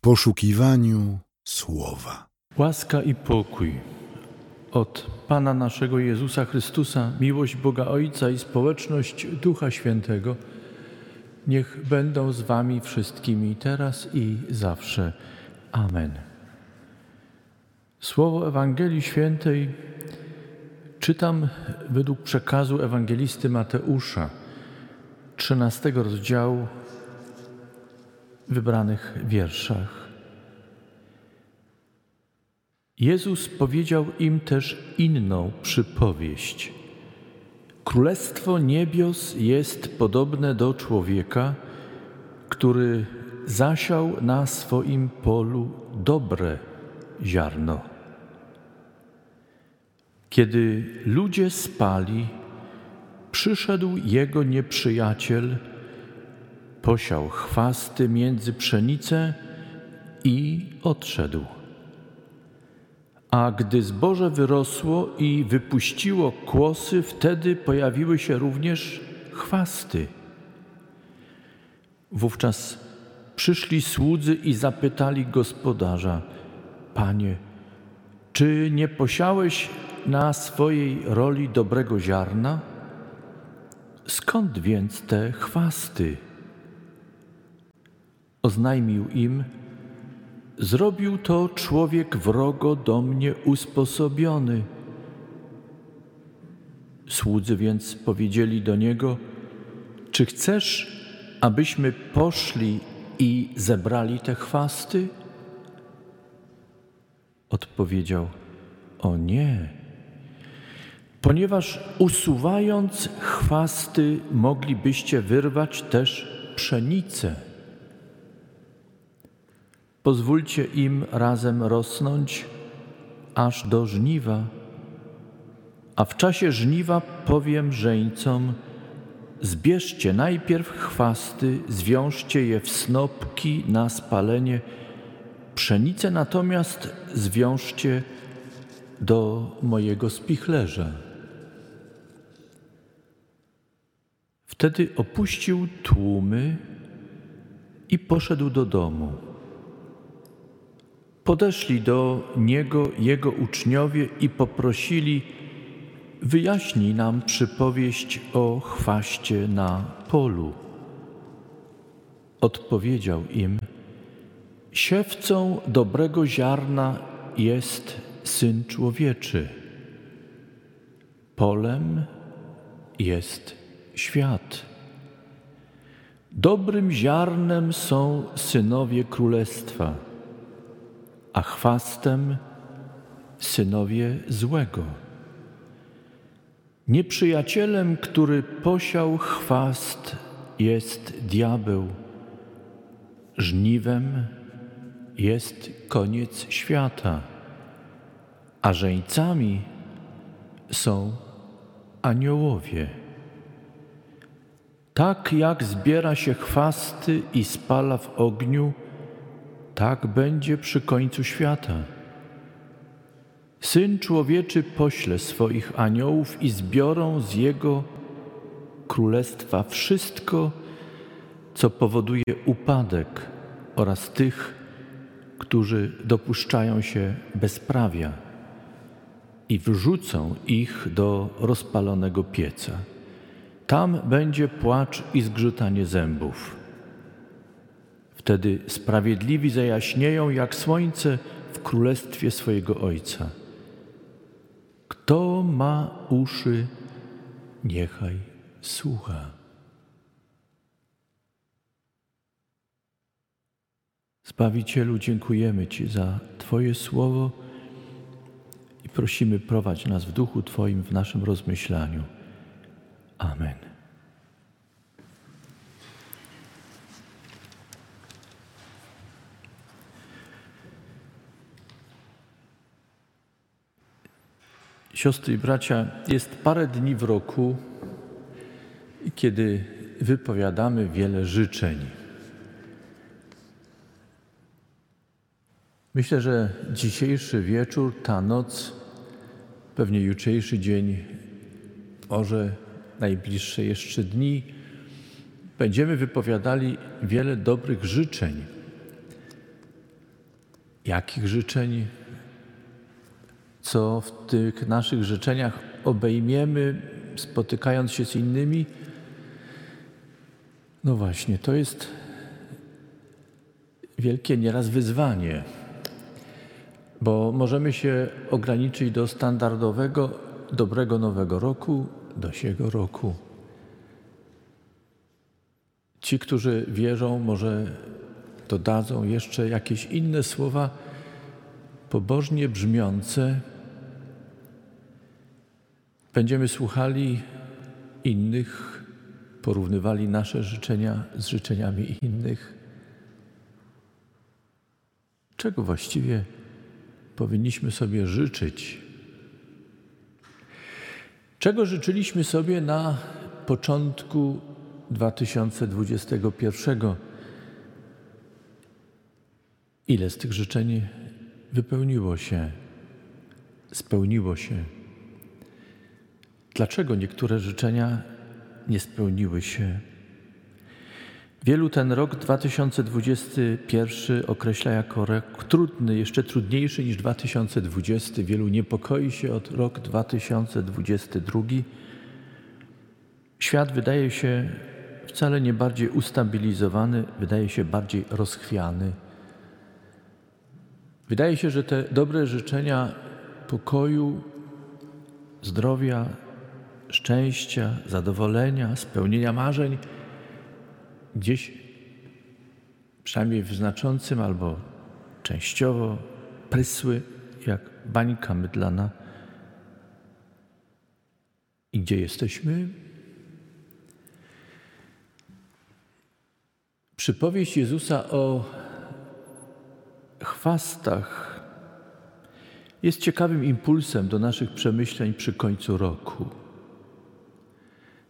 poszukiwaniu słowa. Łaska i pokój od Pana naszego Jezusa Chrystusa, miłość Boga Ojca i społeczność Ducha Świętego niech będą z Wami wszystkimi teraz i zawsze. Amen. Słowo Ewangelii Świętej czytam według przekazu ewangelisty Mateusza, 13 rozdziału, wybranych wierszach. Jezus powiedział im też inną przypowieść. Królestwo niebios jest podobne do człowieka, który zasiał na swoim polu dobre ziarno. Kiedy ludzie spali, przyszedł jego nieprzyjaciel, posiał chwasty między pszenicę i odszedł. A gdy zboże wyrosło i wypuściło kłosy, wtedy pojawiły się również chwasty. Wówczas przyszli słudzy i zapytali gospodarza: Panie, czy nie posiałeś na swojej roli dobrego ziarna? Skąd więc te chwasty? Oznajmił im, Zrobił to człowiek wrogo do mnie usposobiony. Słudzy więc powiedzieli do niego: Czy chcesz, abyśmy poszli i zebrali te chwasty? Odpowiedział: O nie, ponieważ usuwając chwasty, moglibyście wyrwać też pszenicę. Pozwólcie im razem rosnąć aż do żniwa. A w czasie żniwa powiem żeńcom: Zbierzcie najpierw chwasty, zwiążcie je w snopki na spalenie, pszenicę natomiast zwiążcie do mojego spichlerza. Wtedy opuścił tłumy i poszedł do domu. Podeszli do niego jego uczniowie i poprosili: Wyjaśnij nam przypowieść o chwaście na polu. Odpowiedział im: Siewcą dobrego ziarna jest syn człowieczy. Polem jest świat. Dobrym ziarnem są synowie królestwa a chwastem synowie złego. Nieprzyjacielem, który posiał chwast, jest diabeł. Żniwem jest koniec świata, a żeńcami są aniołowie. Tak jak zbiera się chwasty i spala w ogniu, tak będzie przy końcu świata. Syn człowieczy pośle swoich aniołów i zbiorą z jego królestwa wszystko, co powoduje upadek oraz tych, którzy dopuszczają się bezprawia i wrzucą ich do rozpalonego pieca. Tam będzie płacz i zgrzytanie zębów. Wtedy sprawiedliwi zajaśnieją jak słońce w królestwie swojego Ojca. Kto ma uszy, niechaj słucha. Zbawicielu, dziękujemy Ci za Twoje słowo i prosimy, prowadź nas w duchu Twoim w naszym rozmyślaniu. Amen. Siostry i bracia, jest parę dni w roku, kiedy wypowiadamy wiele życzeń. Myślę, że dzisiejszy wieczór, ta noc, pewnie jutrzejszy dzień, może najbliższe jeszcze dni, będziemy wypowiadali wiele dobrych życzeń. jakich życzeń, co w tych naszych życzeniach obejmiemy, spotykając się z innymi. No właśnie, to jest wielkie nieraz wyzwanie, bo możemy się ograniczyć do standardowego, dobrego nowego roku, do siego roku. Ci, którzy wierzą, może dodadzą jeszcze jakieś inne słowa pobożnie brzmiące. Będziemy słuchali innych, porównywali nasze życzenia z życzeniami innych. Czego właściwie powinniśmy sobie życzyć? Czego życzyliśmy sobie na początku 2021? Ile z tych życzeń wypełniło się, spełniło się? Dlaczego niektóre życzenia nie spełniły się? Wielu ten rok 2021 określa jako rok trudny, jeszcze trudniejszy niż 2020. Wielu niepokoi się od rok 2022. Świat wydaje się wcale nie bardziej ustabilizowany, wydaje się bardziej rozchwiany. Wydaje się, że te dobre życzenia pokoju, zdrowia, szczęścia, zadowolenia, spełnienia marzeń gdzieś, przynajmniej w znaczącym albo częściowo, prysły jak bańka mydlana. I gdzie jesteśmy? Przypowieść Jezusa o chwastach jest ciekawym impulsem do naszych przemyśleń przy końcu roku.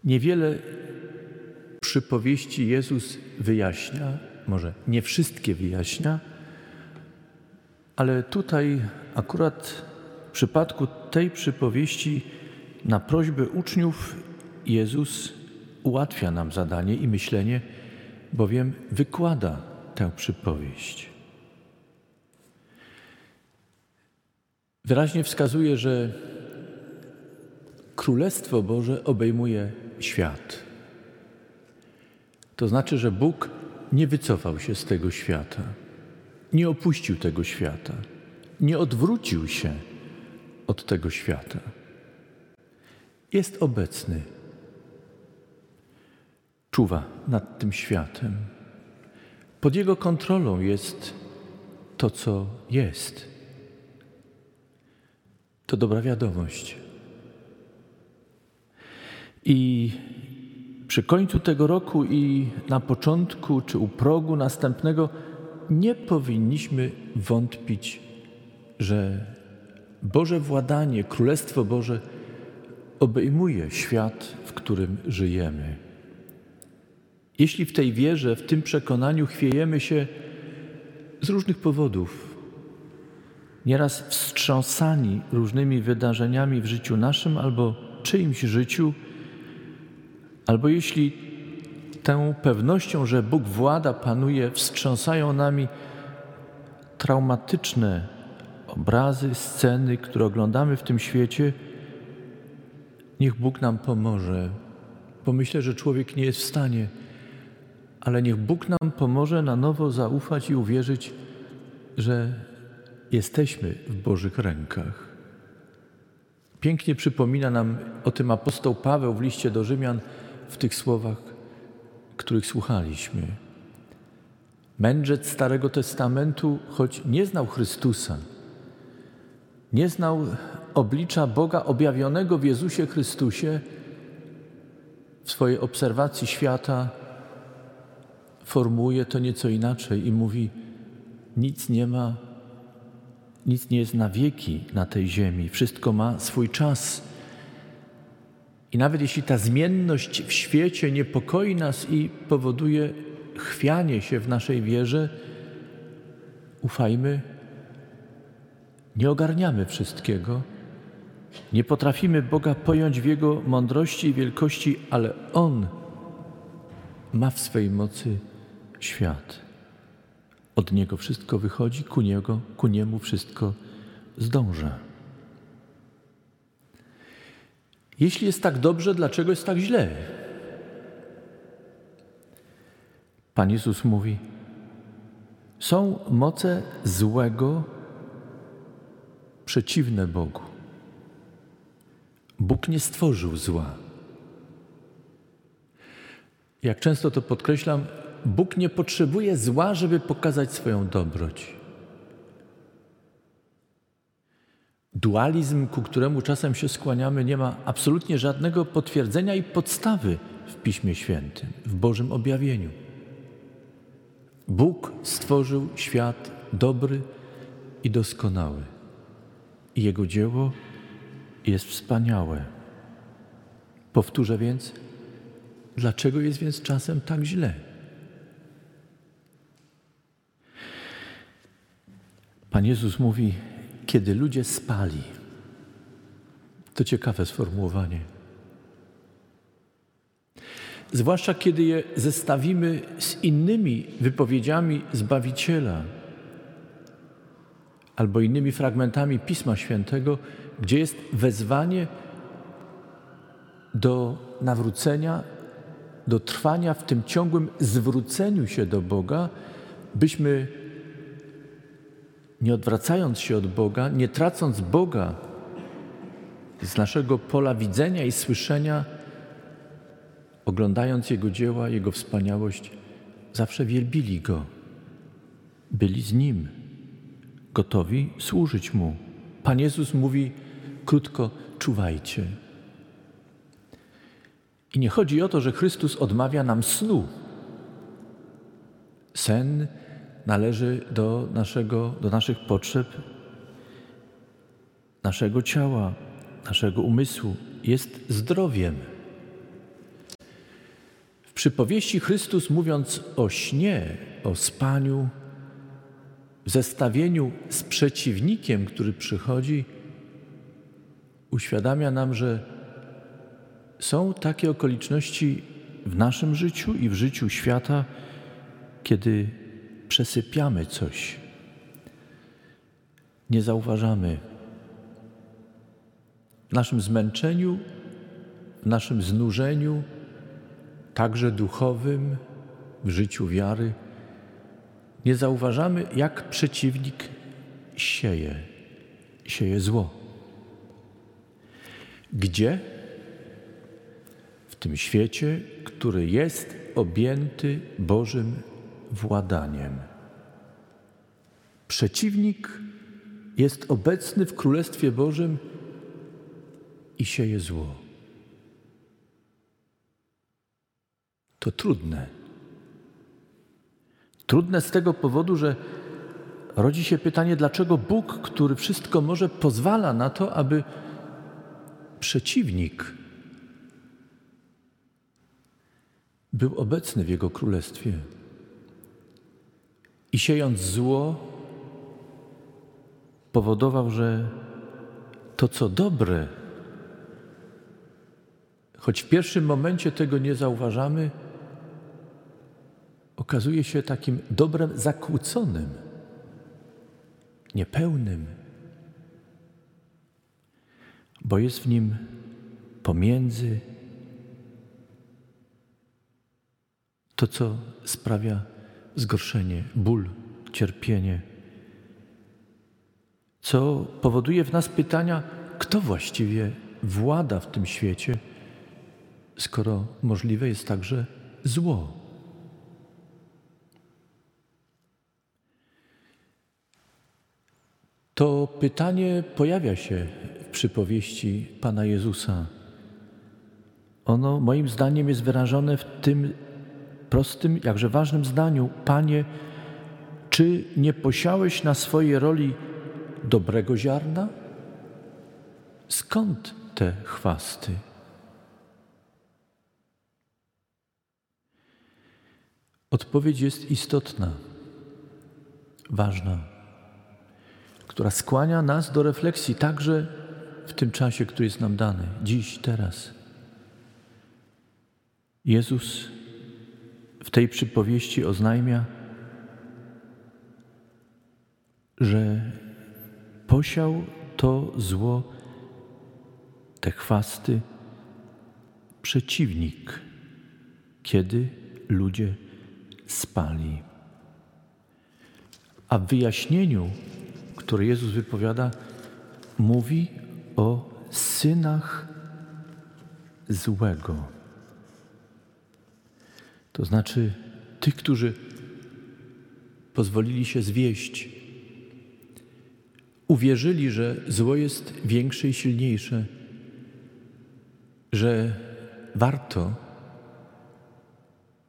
Niewiele przypowieści Jezus wyjaśnia, może nie wszystkie wyjaśnia, ale tutaj akurat w przypadku tej przypowieści na prośbę uczniów Jezus ułatwia nam zadanie i myślenie, bowiem wykłada tę przypowieść. Wyraźnie wskazuje, że Królestwo Boże obejmuje świat. To znaczy, że Bóg nie wycofał się z tego świata, nie opuścił tego świata, nie odwrócił się od tego świata. Jest obecny, czuwa nad tym światem. Pod jego kontrolą jest to, co jest. To dobra wiadomość. I przy końcu tego roku i na początku czy u progu następnego nie powinniśmy wątpić, że Boże władanie, Królestwo Boże obejmuje świat, w którym żyjemy. Jeśli w tej wierze, w tym przekonaniu chwiejemy się z różnych powodów, nieraz wstrząsani różnymi wydarzeniami w życiu naszym albo czyimś życiu, Albo jeśli tę pewnością, że Bóg włada, panuje, wstrząsają nami traumatyczne obrazy, sceny, które oglądamy w tym świecie, niech Bóg nam pomoże, bo myślę, że człowiek nie jest w stanie, ale niech Bóg nam pomoże na nowo zaufać i uwierzyć, że jesteśmy w Bożych rękach. Pięknie przypomina nam o tym apostoł Paweł w liście do Rzymian, w tych słowach, których słuchaliśmy. Mędrzec Starego Testamentu, choć nie znał Chrystusa, nie znał oblicza Boga objawionego w Jezusie Chrystusie, w swojej obserwacji świata formuje to nieco inaczej i mówi: Nic nie ma, nic nie jest na wieki na tej ziemi, wszystko ma swój czas. I nawet jeśli ta zmienność w świecie niepokoi nas i powoduje chwianie się w naszej wierze, ufajmy, nie ogarniamy wszystkiego, nie potrafimy Boga pojąć w Jego mądrości i wielkości, ale On ma w swej mocy świat. Od Niego wszystko wychodzi, ku, niego, ku Niemu wszystko zdąża. Jeśli jest tak dobrze, dlaczego jest tak źle? Pan Jezus mówi: Są moce złego przeciwne Bogu. Bóg nie stworzył zła. Jak często to podkreślam, Bóg nie potrzebuje zła, żeby pokazać swoją dobroć. Dualizm, ku któremu czasem się skłaniamy, nie ma absolutnie żadnego potwierdzenia i podstawy w Piśmie Świętym, w Bożym objawieniu. Bóg stworzył świat dobry i doskonały. I Jego dzieło jest wspaniałe. Powtórzę więc, dlaczego jest więc czasem tak źle? Pan Jezus mówi, kiedy ludzie spali. To ciekawe sformułowanie. Zwłaszcza kiedy je zestawimy z innymi wypowiedziami Zbawiciela albo innymi fragmentami Pisma Świętego, gdzie jest wezwanie do nawrócenia, do trwania w tym ciągłym zwróceniu się do Boga, byśmy nie odwracając się od Boga, nie tracąc Boga z naszego pola widzenia i słyszenia, oglądając Jego dzieła, Jego wspaniałość, zawsze wielbili Go, byli z Nim, gotowi służyć Mu. Pan Jezus mówi krótko: czuwajcie. I nie chodzi o to, że Chrystus odmawia nam snu. Sen należy do, naszego, do naszych potrzeb, naszego ciała, naszego umysłu, jest zdrowiem. W przypowieści Chrystus, mówiąc o śnie, o spaniu, w zestawieniu z przeciwnikiem, który przychodzi, uświadamia nam, że są takie okoliczności w naszym życiu i w życiu świata, kiedy przesypiamy coś, nie zauważamy. W naszym zmęczeniu, w naszym znużeniu, także duchowym, w życiu wiary, nie zauważamy, jak przeciwnik sieje, sieje zło. Gdzie? W tym świecie, który jest objęty Bożym władaniem. Przeciwnik jest obecny w Królestwie Bożym i sieje zło. To trudne. Trudne z tego powodu, że rodzi się pytanie, dlaczego Bóg, który wszystko może, pozwala na to, aby przeciwnik był obecny w Jego Królestwie. I siejąc zło, powodował, że to, co dobre, choć w pierwszym momencie tego nie zauważamy, okazuje się takim dobrem zakłóconym, niepełnym, bo jest w nim pomiędzy to, co sprawia zgorszenie, ból, cierpienie, co powoduje w nas pytania, kto właściwie włada w tym świecie, skoro możliwe jest także zło. To pytanie pojawia się w przypowieści Pana Jezusa. Ono moim zdaniem jest wyrażone w tym prostym, jakże ważnym zdaniu: Panie, czy nie posiałeś na swojej roli dobrego ziarna? Skąd te chwasty? Odpowiedź jest istotna, ważna, która skłania nas do refleksji także w tym czasie, który jest nam dany, dziś, teraz. Jezus w tej przypowieści oznajmia, że posiał to zło, te chwasty, przeciwnik, kiedy ludzie spali. A w wyjaśnieniu, które Jezus wypowiada, mówi o synach złego. To znaczy tych, którzy pozwolili się zwieść, uwierzyli, że zło jest większe i silniejsze, że warto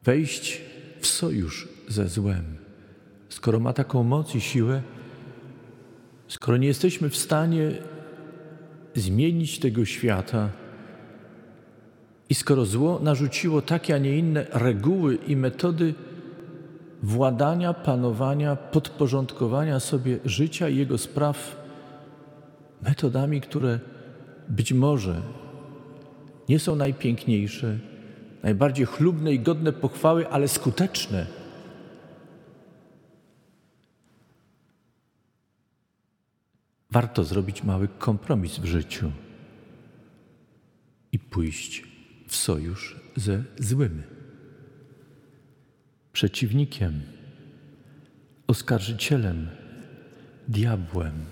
wejść w sojusz ze złem. Skoro ma taką moc i siłę, skoro nie jesteśmy w stanie zmienić tego świata, i skoro zło narzuciło takie, a nie inne reguły i metody władania, panowania, podporządkowania sobie życia i jego spraw metodami, które być może nie są najpiękniejsze, najbardziej chlubne i godne pochwały, ale skuteczne. Warto zrobić mały kompromis w życiu i pójść w sojusz ze złym, przeciwnikiem, oskarżycielem, diabłem.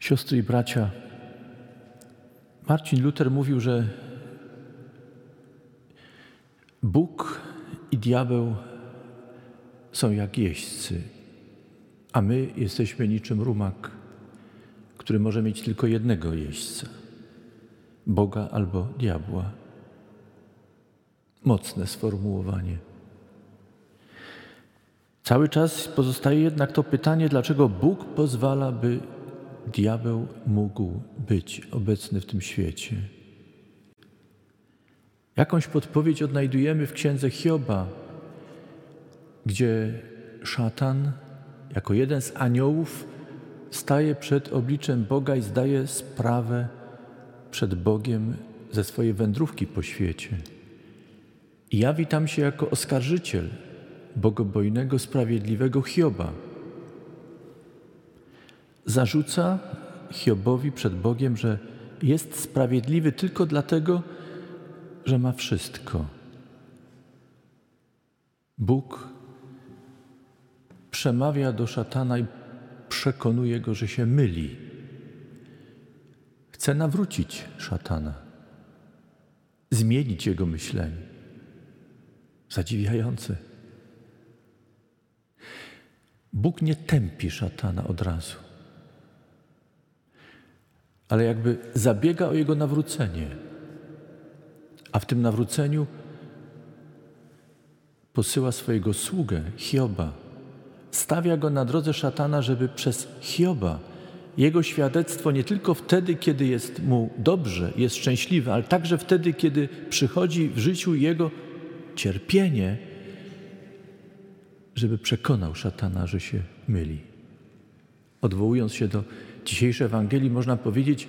Siostry i bracia, Marcin Luther mówił, że Bóg i diabeł są jak jeźdźcy, a my jesteśmy niczym rumak który może mieć tylko jednego jeźdźca Boga albo diabła. Mocne sformułowanie. Cały czas pozostaje jednak to pytanie, dlaczego Bóg pozwala, by diabeł mógł być obecny w tym świecie. Jakąś podpowiedź odnajdujemy w księdze Hioba, gdzie szatan, jako jeden z aniołów, staje przed obliczem Boga i zdaje sprawę przed Bogiem ze swojej wędrówki po świecie. I ja witam się jako oskarżyciel bogobojnego, sprawiedliwego Hioba. Zarzuca Hiobowi przed Bogiem, że jest sprawiedliwy tylko dlatego, że ma wszystko. Bóg przemawia do szatana i przekonuje go, że się myli. Chce nawrócić szatana, zmienić jego myślenie. Zadziwiające. Bóg nie tępi szatana od razu, ale jakby zabiega o jego nawrócenie, a w tym nawróceniu posyła swojego sługę, Hioba, stawia go na drodze szatana, żeby przez Hioba jego świadectwo nie tylko wtedy, kiedy jest mu dobrze, jest szczęśliwy, ale także wtedy, kiedy przychodzi w życiu jego cierpienie, żeby przekonał szatana, że się myli. Odwołując się do dzisiejszej Ewangelii, można powiedzieć,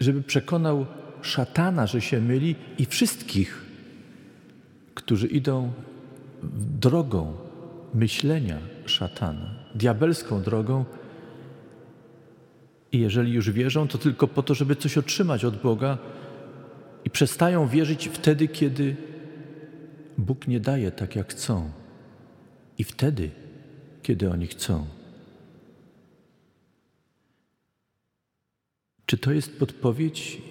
żeby przekonał szatana, że się myli i wszystkich, którzy idą drogą myślenia szatana, diabelską drogą. I jeżeli już wierzą, to tylko po to, żeby coś otrzymać od Boga i przestają wierzyć wtedy, kiedy Bóg nie daje tak, jak chcą. I wtedy, kiedy oni chcą. Czy to jest podpowiedź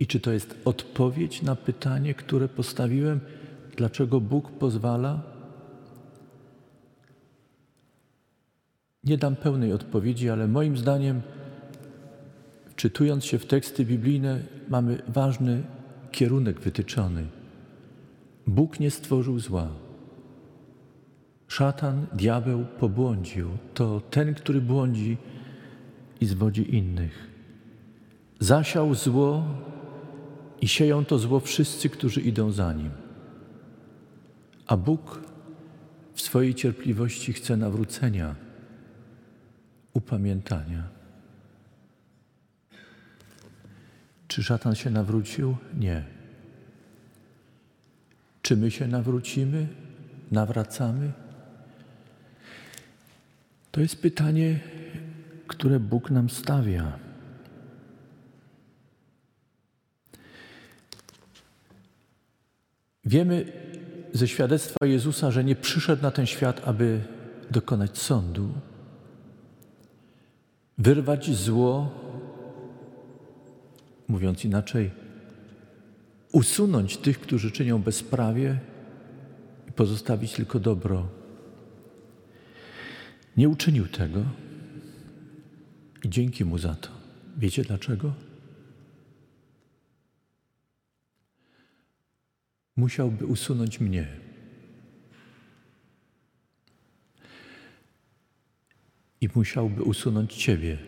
i czy to jest odpowiedź na pytanie, które postawiłem, dlaczego Bóg pozwala Nie dam pełnej odpowiedzi, ale moim zdaniem, czytując się w teksty biblijne, mamy ważny kierunek wytyczony. Bóg nie stworzył zła. Szatan, diabeł pobłądził. To ten, który błądzi i zwodzi innych. Zasiał zło i sieją to zło wszyscy, którzy idą za nim. A Bóg w swojej cierpliwości chce nawrócenia upamiętania. Czy szatan się nawrócił? Nie. Czy my się nawrócimy? nawracamy? To jest pytanie, które Bóg nam stawia. Wiemy ze świadectwa Jezusa, że nie przyszedł na ten świat, aby dokonać sądu, wyrwać zło, mówiąc inaczej, usunąć tych, którzy czynią bezprawie i pozostawić tylko dobro. Nie uczynił tego i dzięki mu za to. Wiecie dlaczego? Musiałby usunąć mnie. I musiałby usunąć Ciebie.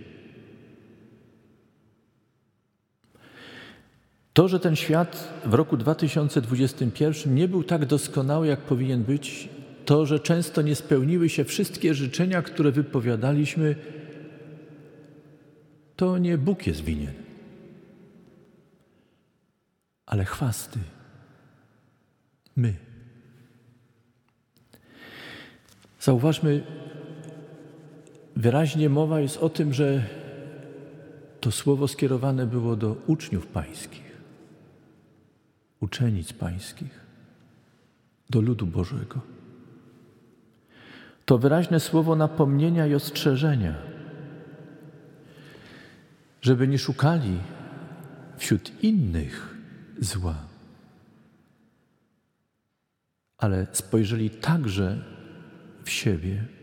To, że ten świat w roku 2021 nie był tak doskonały, jak powinien być, to, że często nie spełniły się wszystkie życzenia, które wypowiadaliśmy, to nie Bóg jest winien, ale chwasty. My. Zauważmy, wyraźnie mowa jest o tym, że to słowo skierowane było do uczniów pańskich, uczennic pańskich, do ludu Bożego. To wyraźne słowo napomnienia i ostrzeżenia, żeby nie szukali wśród innych zła, ale spojrzeli także w siebie.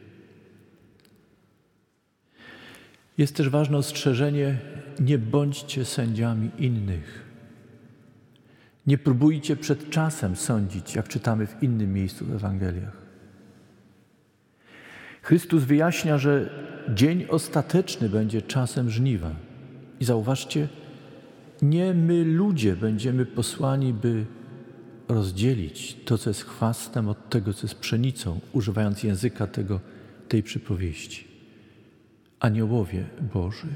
Jest też ważne ostrzeżenie: nie bądźcie sędziami innych. Nie próbujcie przed czasem sądzić, jak czytamy w innym miejscu w Ewangeliach. Chrystus wyjaśnia, że dzień ostateczny będzie czasem żniwa. I zauważcie, nie my ludzie będziemy posłani, by rozdzielić to, co jest chwastem, od tego, co jest pszenicą, używając języka tego, tej przypowieści. Aniołowie Boży.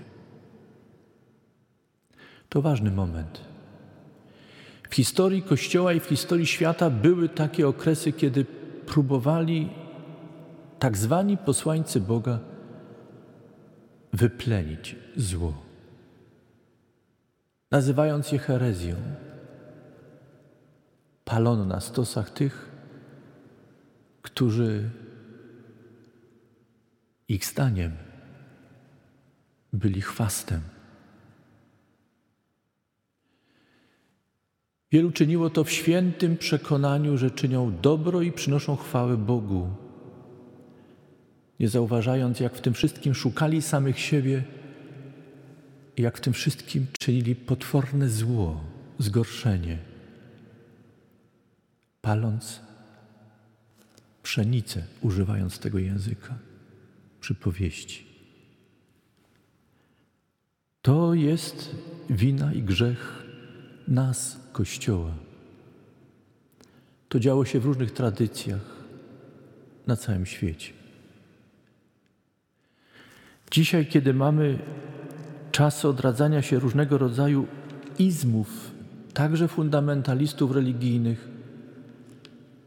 To ważny moment. W historii Kościoła i w historii świata były takie okresy, kiedy próbowali tak zwani posłańcy Boga wyplenić zło, nazywając je herezją. Palono na stosach tych, którzy ich zdaniem byli chwastem. Wielu czyniło to w świętym przekonaniu, że czynią dobro i przynoszą chwałę Bogu nie zauważając, jak w tym wszystkim szukali samych siebie i jak w tym wszystkim czynili potworne zło, zgorszenie, paląc pszenicę, używając tego języka przypowieści. To jest wina i grzech nas, Kościoła. To działo się w różnych tradycjach na całym świecie. Dzisiaj, kiedy mamy czasy odradzania się różnego rodzaju izmów, także fundamentalistów religijnych,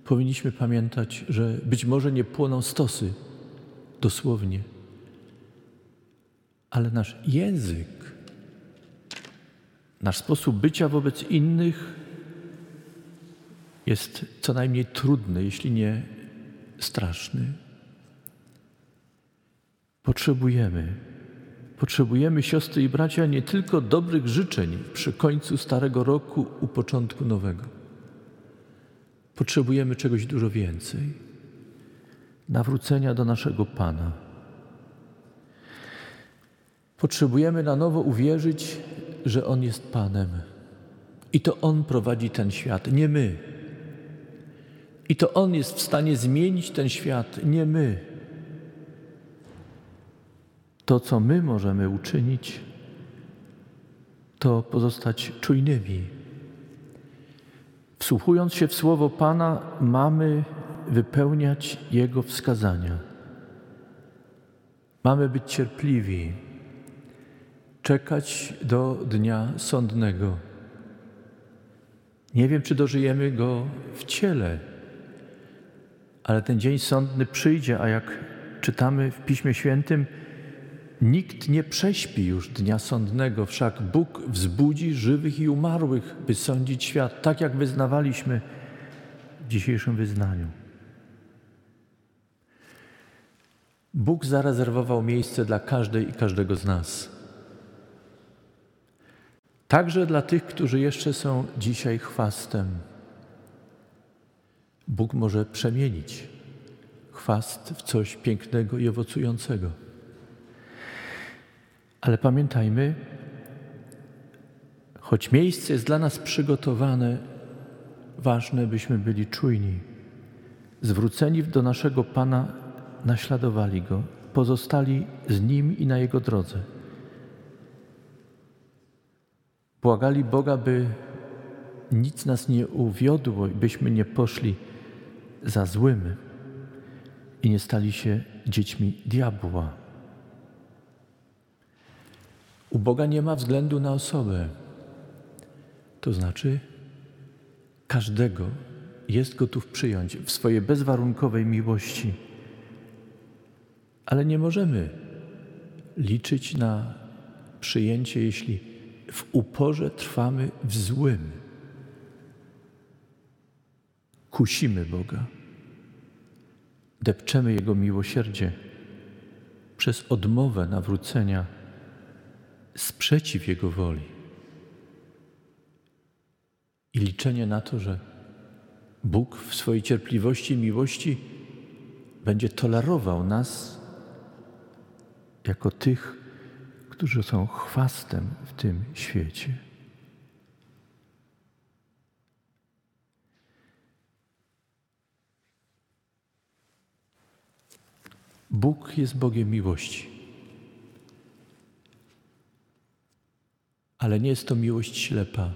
powinniśmy pamiętać, że być może nie płoną stosy dosłownie, ale nasz język, nasz sposób bycia wobec innych jest co najmniej trudny, jeśli nie straszny. Potrzebujemy, potrzebujemy, siostry i bracia, nie tylko dobrych życzeń przy końcu starego roku, u początku nowego. Potrzebujemy czegoś dużo więcej nawrócenia do naszego Pana. Potrzebujemy na nowo uwierzyć, że On jest Panem i to On prowadzi ten świat, nie my. I to On jest w stanie zmienić ten świat, nie my. To, co my możemy uczynić, to pozostać czujnymi. Wsłuchując się w słowo Pana, mamy wypełniać Jego wskazania. Mamy być cierpliwi, czekać do dnia sądnego. Nie wiem, czy dożyjemy go w ciele, Ale ten dzień sądny przyjdzie, a jak czytamy w Piśmie Świętym, nikt nie prześpi już dnia sądnego, wszak Bóg wzbudzi żywych i umarłych, by sądzić świat, tak jak wyznawaliśmy w dzisiejszym wyznaniu. Bóg zarezerwował miejsce dla każdej i każdego z nas. Także dla tych, którzy jeszcze są dzisiaj chwastem. Bóg może przemienić chwast w coś pięknego i owocującego. Ale pamiętajmy, choć miejsce jest dla nas przygotowane, ważne, byśmy byli czujni, zwróceni do naszego Pana, naśladowali Go, pozostali z Nim i na Jego drodze. Błagali Boga, by nic nas nie uwiodło, byśmy nie poszli za złym i nie stali się dziećmi diabła. U Boga nie ma względu na osobę. To znaczy, każdego jest gotów przyjąć w swojej bezwarunkowej miłości. Ale nie możemy liczyć na przyjęcie, jeśli w uporze trwamy w złym. Kusimy Boga, depczemy Jego miłosierdzie przez odmowę nawrócenia, sprzeciw Jego woli. I liczenie na to, że Bóg w swojej cierpliwości i miłości będzie tolerował nas jako tych, którzy są chwastem w tym świecie. Bóg jest Bogiem miłości. Ale nie jest to miłość ślepa.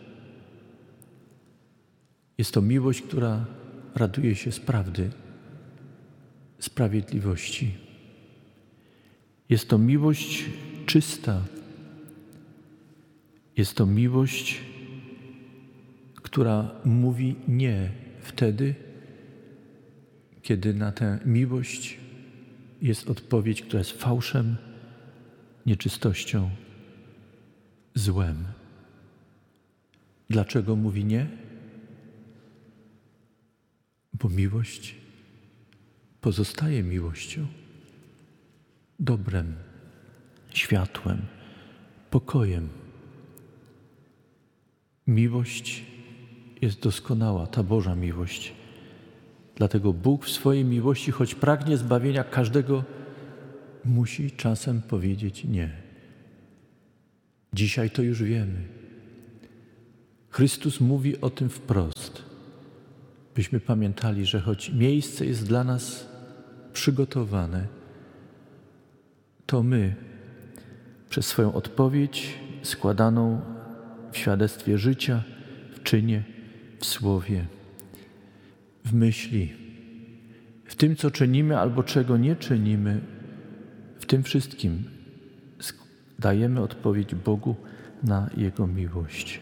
Jest to miłość, która raduje się z prawdy, sprawiedliwości. Jest to miłość czysta. Jest to miłość, która mówi nie wtedy, kiedy na tę miłość jest odpowiedź, która jest fałszem, nieczystością, złem. Dlaczego mówi nie? Bo miłość pozostaje miłością, dobrem, światłem, pokojem. Miłość jest doskonała, ta Boża miłość. Dlatego Bóg w swojej miłości, choć pragnie zbawienia każdego, musi czasem powiedzieć nie. Dzisiaj to już wiemy. Chrystus mówi o tym wprost, byśmy pamiętali, że choć miejsce jest dla nas przygotowane, to my przez swoją odpowiedź składaną w świadectwie życia, w czynie, w słowie, w myśli, w tym, co czynimy albo czego nie czynimy, w tym wszystkim dajemy odpowiedź Bogu na Jego miłość.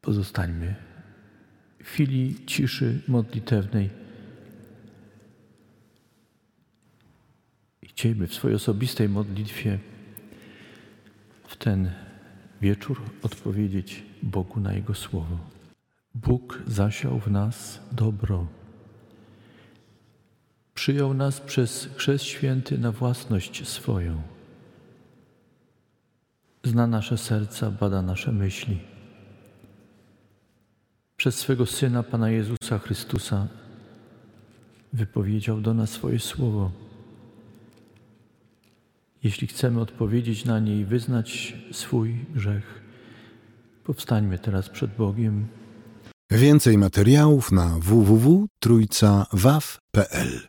Pozostańmy w chwili ciszy modlitewnej. Chcielibyśmy w swojej osobistej modlitwie w ten wieczór odpowiedzieć Bogu na Jego słowo. Bóg zasiał w nas dobro. Przyjął nas przez chrzest święty na własność swoją. Zna nasze serca, bada nasze myśli. Przez swego Syna, Pana Jezusa Chrystusa, wypowiedział do nas swoje słowo. Jeśli chcemy odpowiedzieć na nie i wyznać swój grzech, powstańmy teraz przed Bogiem. Więcej materiałów na www.trójcawaw.pl